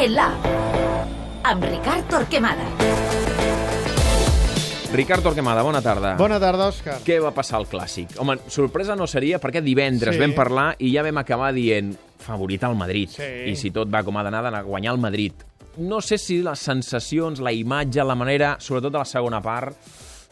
RPA, amb Ricard Torquemada. Ricard Torquemada, bona tarda. Bona tarda, Òscar. Què va passar al Clàssic? Home, sorpresa no seria perquè divendres Sí. vam parlar i ja vam acabar dient favorit al Madrid. Sí. I si tot va com ha d'anar, d'anar a guanyar el Madrid. No sé si les sensacions, la imatge, la manera, sobretot de la segona part,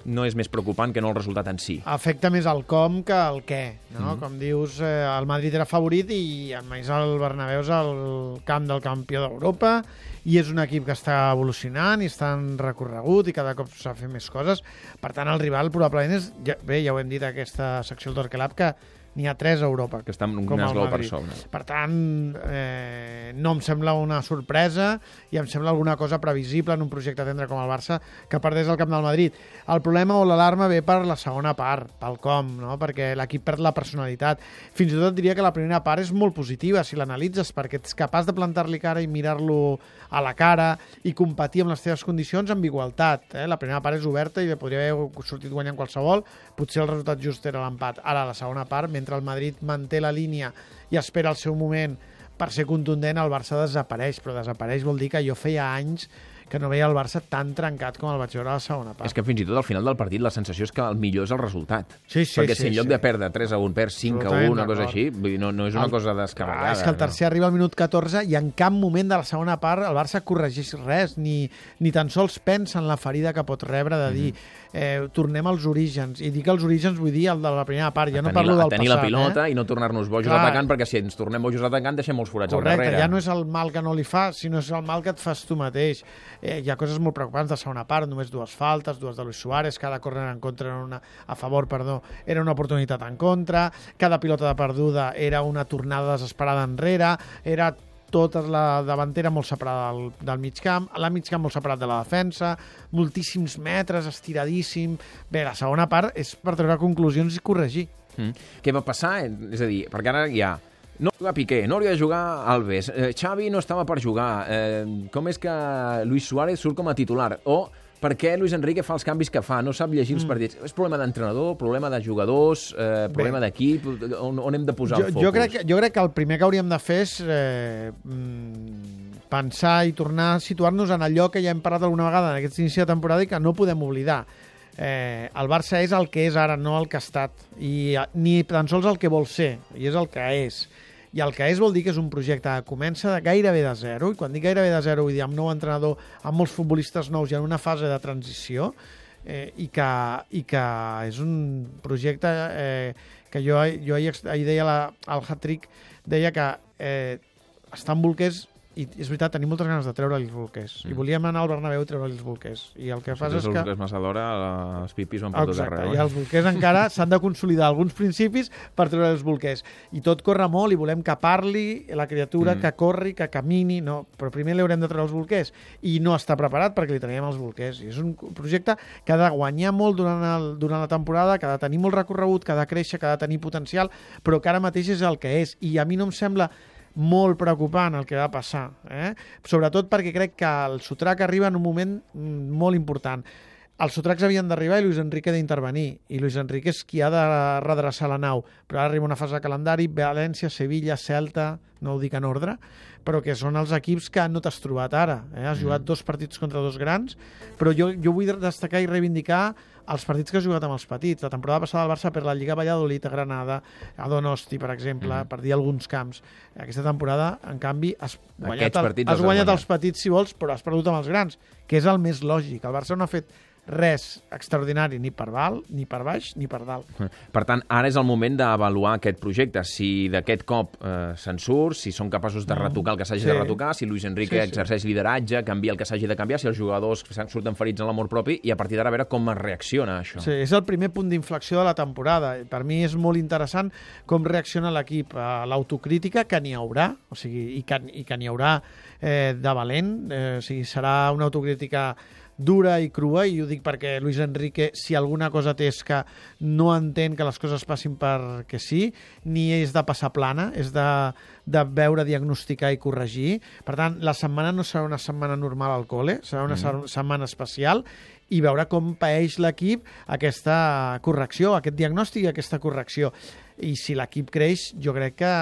no és més preocupant que no el resultat en si. Afecta més el com que el què, no? Mm -hmm. Com dius, eh, el Madrid era favorit i a més el Bernabéu és el camp del campió d'Europa i és un equip que està evolucionant i està en recorregut i cada cop s'ha fet més coses. Per tant, el rival probablement és... Ja, bé, ja ho hem dit a aquesta secció del Torquelab, que n'hi ha tres a Europa. Que està amb un esglau per sobre. Per tant, eh, no em sembla una sorpresa i em sembla alguna cosa previsible en un projecte tendre com el Barça que perdés el camp del Madrid. El problema o l'alarma ve per la segona part, pel com, no? perquè l'equip perd la personalitat. Fins i tot diria que la primera part és molt positiva si l'analitzes, perquè ets capaç de plantar-li cara i mirar-lo a la cara i competir amb les teves condicions amb igualtat. Eh? La primera part és oberta i podria haver sortit guanyant qualsevol, potser el resultat just era l'empat. Ara, la segona part, mentre el Madrid manté la línia i espera el seu moment per ser contundent, el Barça desapareix, però desapareix vol dir que jo feia anys que no veia el Barça tan trencat com el vaig veure a la segona part. És que fins i tot al final del partit la sensació és que el millor és el resultat. Sí, sí, Perquè sí, si en lloc sí. de perdre 3 a 1 perds 5 a Absolutament 1, una cosa així, vull dir, no, no és una El- cosa descabellada. és que el tercer arriba al minut 14 i en cap moment de la segona part el Barça corregeix res, ni, ni tan sols pensa en la ferida que pot rebre de dir eh, tornem als orígens. I dic els orígens vull dir el de la primera part, ja no parlo la, del a tenir passat. la pilota eh? i no tornar-nos bojos Clar. atacant, perquè si ens tornem bojos atacant deixem molts forats al Correcte, darrere. ja no és el mal que no li fa, sinó és el mal que et fas tu mateix. Eh, hi ha coses molt preocupants de segona part, només dues faltes, dues de Luis Suárez, cada córner en contra era una, a favor, perdó, era una oportunitat en contra, cada pilota de perduda era una tornada desesperada enrere, era tota la davantera molt separada del, del mig camp, la mig camp molt separat de la defensa, moltíssims metres, estiradíssim... Bé, la segona part és per treure conclusions i corregir. Mm. Què va passar? És a dir, perquè ara hi ha no va Piqué, no hauria de jugar Alves, eh, Xavi no estava per jugar, eh, com és que Luis Suárez surt com a titular? O per què Luis Enrique fa els canvis que fa? No sap llegir els partits. És problema d'entrenador, problema de jugadors, eh, problema d'equip? On, on hem de posar jo, el focus? jo, crec, que- jo crec que el primer que hauríem de fer és eh, mm, pensar i tornar a situar-nos en allò que ja hem parlat alguna vegada en aquest inici de temporada i que no podem oblidar. Eh, el Barça és el que és ara, no el que ha estat. I eh, ni tan sols el que vol ser, i és el que és. I el que és vol dir que és un projecte que comença de gairebé de zero, i quan dic gairebé de zero vull dir amb nou entrenador, amb molts futbolistes nous i en una fase de transició, eh, i, que, i que és un projecte eh, que jo, jo ahir, ahir deia la, el hat-trick, deia que eh, està en bolquers i és veritat, tenim moltes ganes de treure-li els bolquers. I volíem anar al Bernabéu i treure-li els bolquers. I el que Si fas és els que... que... massa d'hora, els pipis van per tot Exacte, arreu. i els bolquers encara s'han de consolidar alguns principis per treure els bolquers. I tot corre molt i volem que parli la criatura, Mm. mm. que corri, que camini, no, però primer li haurem de treure els bolquers. I no està preparat perquè li traiem els bolquers. I és un projecte que ha de guanyar molt durant, el, durant la temporada, que ha de tenir molt recorregut, que ha de créixer, que ha de tenir potencial, però que ara mateix és el que és. I a mi no em sembla molt preocupant el que va passar, eh? sobretot perquè crec que el sotrac arriba en un moment mm, molt important. Els sotracs havien d'arribar i Luis Enrique d'intervenir, i Luis Enrique és qui ha de redreçar la nau. Però ara arriba una fase de calendari, València, Sevilla, Celta, no ho dic en ordre, però que són els equips que no t'has trobat ara. Eh? Has jugat dos partits contra dos grans, però jo, jo vull destacar i reivindicar els partits que has jugat amb els petits. La temporada passada el Barça per la Lliga Valladolid, a Granada, a Donosti, per exemple, mm. per dir alguns camps. Aquesta temporada, en canvi, has guanyat, el, has guanyat guanyat. els petits, si vols, però has perdut amb els grans, que és el més lògic. El Barça no ha fet res extraordinari ni per dalt, ni per baix, ni per dalt. Per tant, ara és el moment d'avaluar aquest projecte. Si d'aquest cop eh, se'n surt, si són capaços de retocar el que s'hagi Sí. de retocar, si Luis Enrique Sí, sí. exerceix lideratge, canvia el que s'hagi de canviar, si els jugadors surten ferits en l'amor propi, i a partir d'ara a veure com es reacciona això. Sí, és el primer punt d'inflexió de la temporada. Per mi és molt interessant com reacciona l'equip a l'autocrítica, que n'hi haurà, o sigui, i que, i que n'hi haurà eh, de valent, eh, o sigui, serà una autocrítica dura i crua, i ho dic perquè Luis Enrique, si alguna cosa té és que no entén que les coses passin perquè sí, ni és de passar plana, és de, de veure, diagnosticar i corregir. Per tant, la setmana no serà una setmana normal al col·le, serà una mm. setmana especial, i veure com paeix l'equip aquesta correcció, aquest diagnòstic i aquesta correcció. I si l'equip creix, jo crec que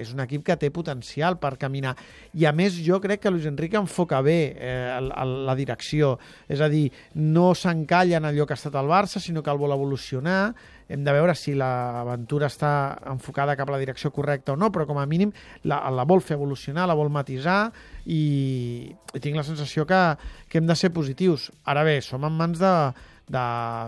és un equip que té potencial per caminar. I a més, jo crec que Luis Enrique enfoca bé eh, el, la direcció. És a dir, no s'encalla en allò que ha estat el Barça, sinó que el vol evolucionar. Hem de veure si l'aventura està enfocada cap a la direcció correcta o no, però com a mínim la, la vol fer evolucionar, la vol matisar i, i tinc la sensació que, que hem de ser positius. Ara bé, som en mans de, de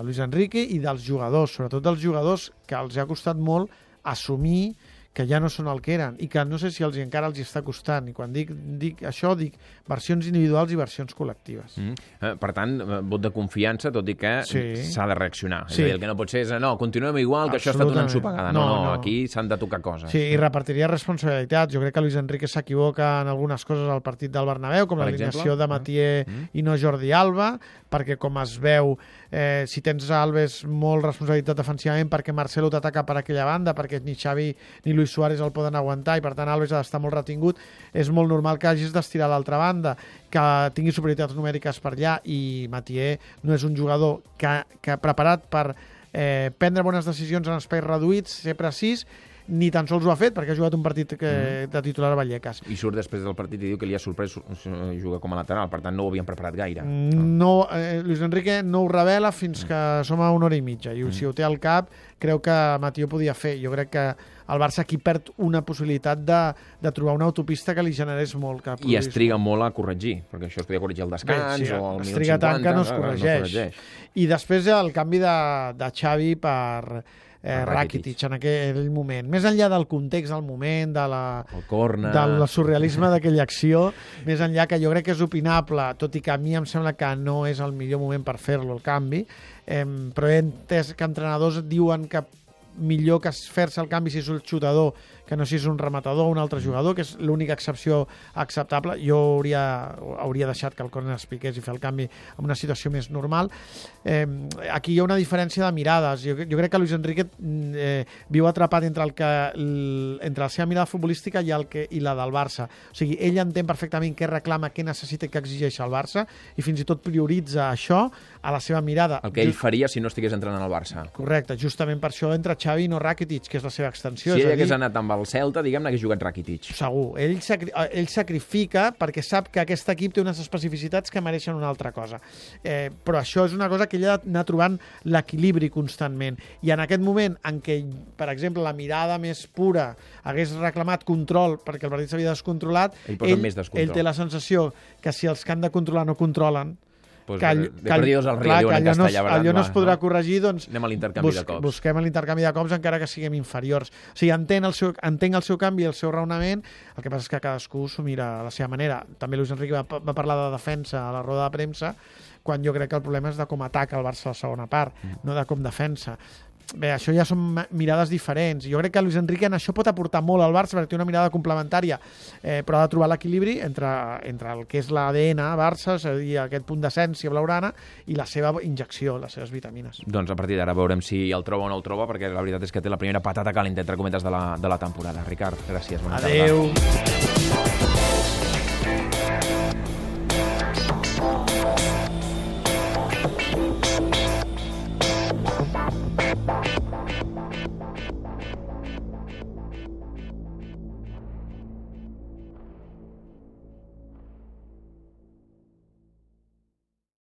Luis Enrique i dels jugadors, sobretot dels jugadors que els ha costat molt assumir que ja no són el que eren i que no sé si els encara els hi està costant. I quan dic, dic això, dic versions individuals i versions col·lectives. Mm. Eh, per tant, eh, vot de confiança, tot i que Sí. s'ha de reaccionar. Sí. És dir, el que no pot ser és, no, continuem igual, que això ha estat una ensopegada. No, No, no, aquí s'han de tocar coses. Sí, i repartiria responsabilitats. Jo crec que Luis Enrique s'equivoca en algunes coses al partit del Bernabéu, com l'alineació de Matier Mm. i no Jordi Alba, perquè com es veu, eh, si tens Alves molt responsabilitat defensivament perquè Marcelo t'ataca per aquella banda, perquè ni Xavi ni Luis Suárez el poden aguantar i per tant Alves ha d'estar molt retingut, és molt normal que hagis d'estirar a l'altra banda, que tingui superioritats numèriques per allà i Matier no és un jugador que, que preparat per eh, prendre bones decisions en espais reduïts, ser precís, ni tan sols ho ha fet perquè ha jugat un partit que, de titular a Vallecas. I surt després del partit i diu que li ha sorprès eh, jugar com a lateral, per tant no ho havien preparat gaire. No, eh, Luis Enrique no ho revela fins que som a una hora i mitja i si ho té al cap creu que Matío podia fer. Jo crec que el Barça aquí perd una possibilitat de, de trobar una autopista que li generés molt. Que I es triga molt a corregir, perquè això es podia corregir al descans Bé, sí, o al es minut triga 50. tant que no es clar, corregeix. I després el canvi de, de Xavi per eh, Rakitic. Rakitic en aquell moment. Més enllà del context del moment, de la, El corner... del surrealisme d'aquella acció, més enllà que jo crec que és opinable, tot i que a mi em sembla que no és el millor moment per fer-lo, el canvi, eh, però he entès que entrenadors diuen que millor que es fer-se el canvi si és un xutador que no si és un rematador o un altre jugador, que és l'única excepció acceptable. Jo hauria, hauria deixat que el córner es piqués i fer el canvi en una situació més normal. Eh, aquí hi ha una diferència de mirades. Jo, jo crec que Luis Enrique mm, eh, viu atrapat entre, el que, entre la seva mirada futbolística i, el que, i la del Barça. O sigui, ell entén perfectament què reclama, què necessita i què exigeix el Barça i fins i tot prioritza això a la seva mirada. El que ell faria si no estigués entrenant al Barça. Correcte, justament per això entra Xavi i no Rakitic, que és la seva extensió. Si és ell a dir, hagués anat amb el Celta, diguem-ne, hagués jugat Rakitic. Segur. Ell, sacri eh, ell sacrifica perquè sap que aquest equip té unes especificitats que mereixen una altra cosa. Eh, però això és una cosa que ell ha d'anar trobant l'equilibri constantment. I en aquest moment en què, per exemple, la mirada més pura hagués reclamat control perquè el partit s'havia descontrolat, Ell posa més descontrol. ell té la sensació que si els que han de controlar no controlen, Pues, que, all- de all- perdidos al clar, diuen en allò, no, es- castellà, allò no es podrà no? corregir, doncs Anem a l'intercanvi de cops. busquem l'intercanvi de cops encara que siguem inferiors. O sigui, entenc el seu, entenc el seu canvi el seu raonament, el que passa és que cadascú s'ho mira a la seva manera. També Luis Enrique va, va parlar de defensa a la roda de premsa, quan jo crec que el problema és de com ataca el Barça a la segona part, Mm. no de com defensa. Bé, això ja són mirades diferents. Jo crec que Luis Enrique en això pot aportar molt al Barça perquè té una mirada complementària, eh, però ha de trobar l'equilibri entre, entre el que és l'ADN Barça, és a dir, aquest punt d'essència blaurana, i la seva injecció, les seves vitamines. Doncs a partir d'ara veurem si el troba o no el troba, perquè la veritat és que té la primera patata calenta, entre cometes, de la, de la temporada. Ricard, gràcies. Bona tarda.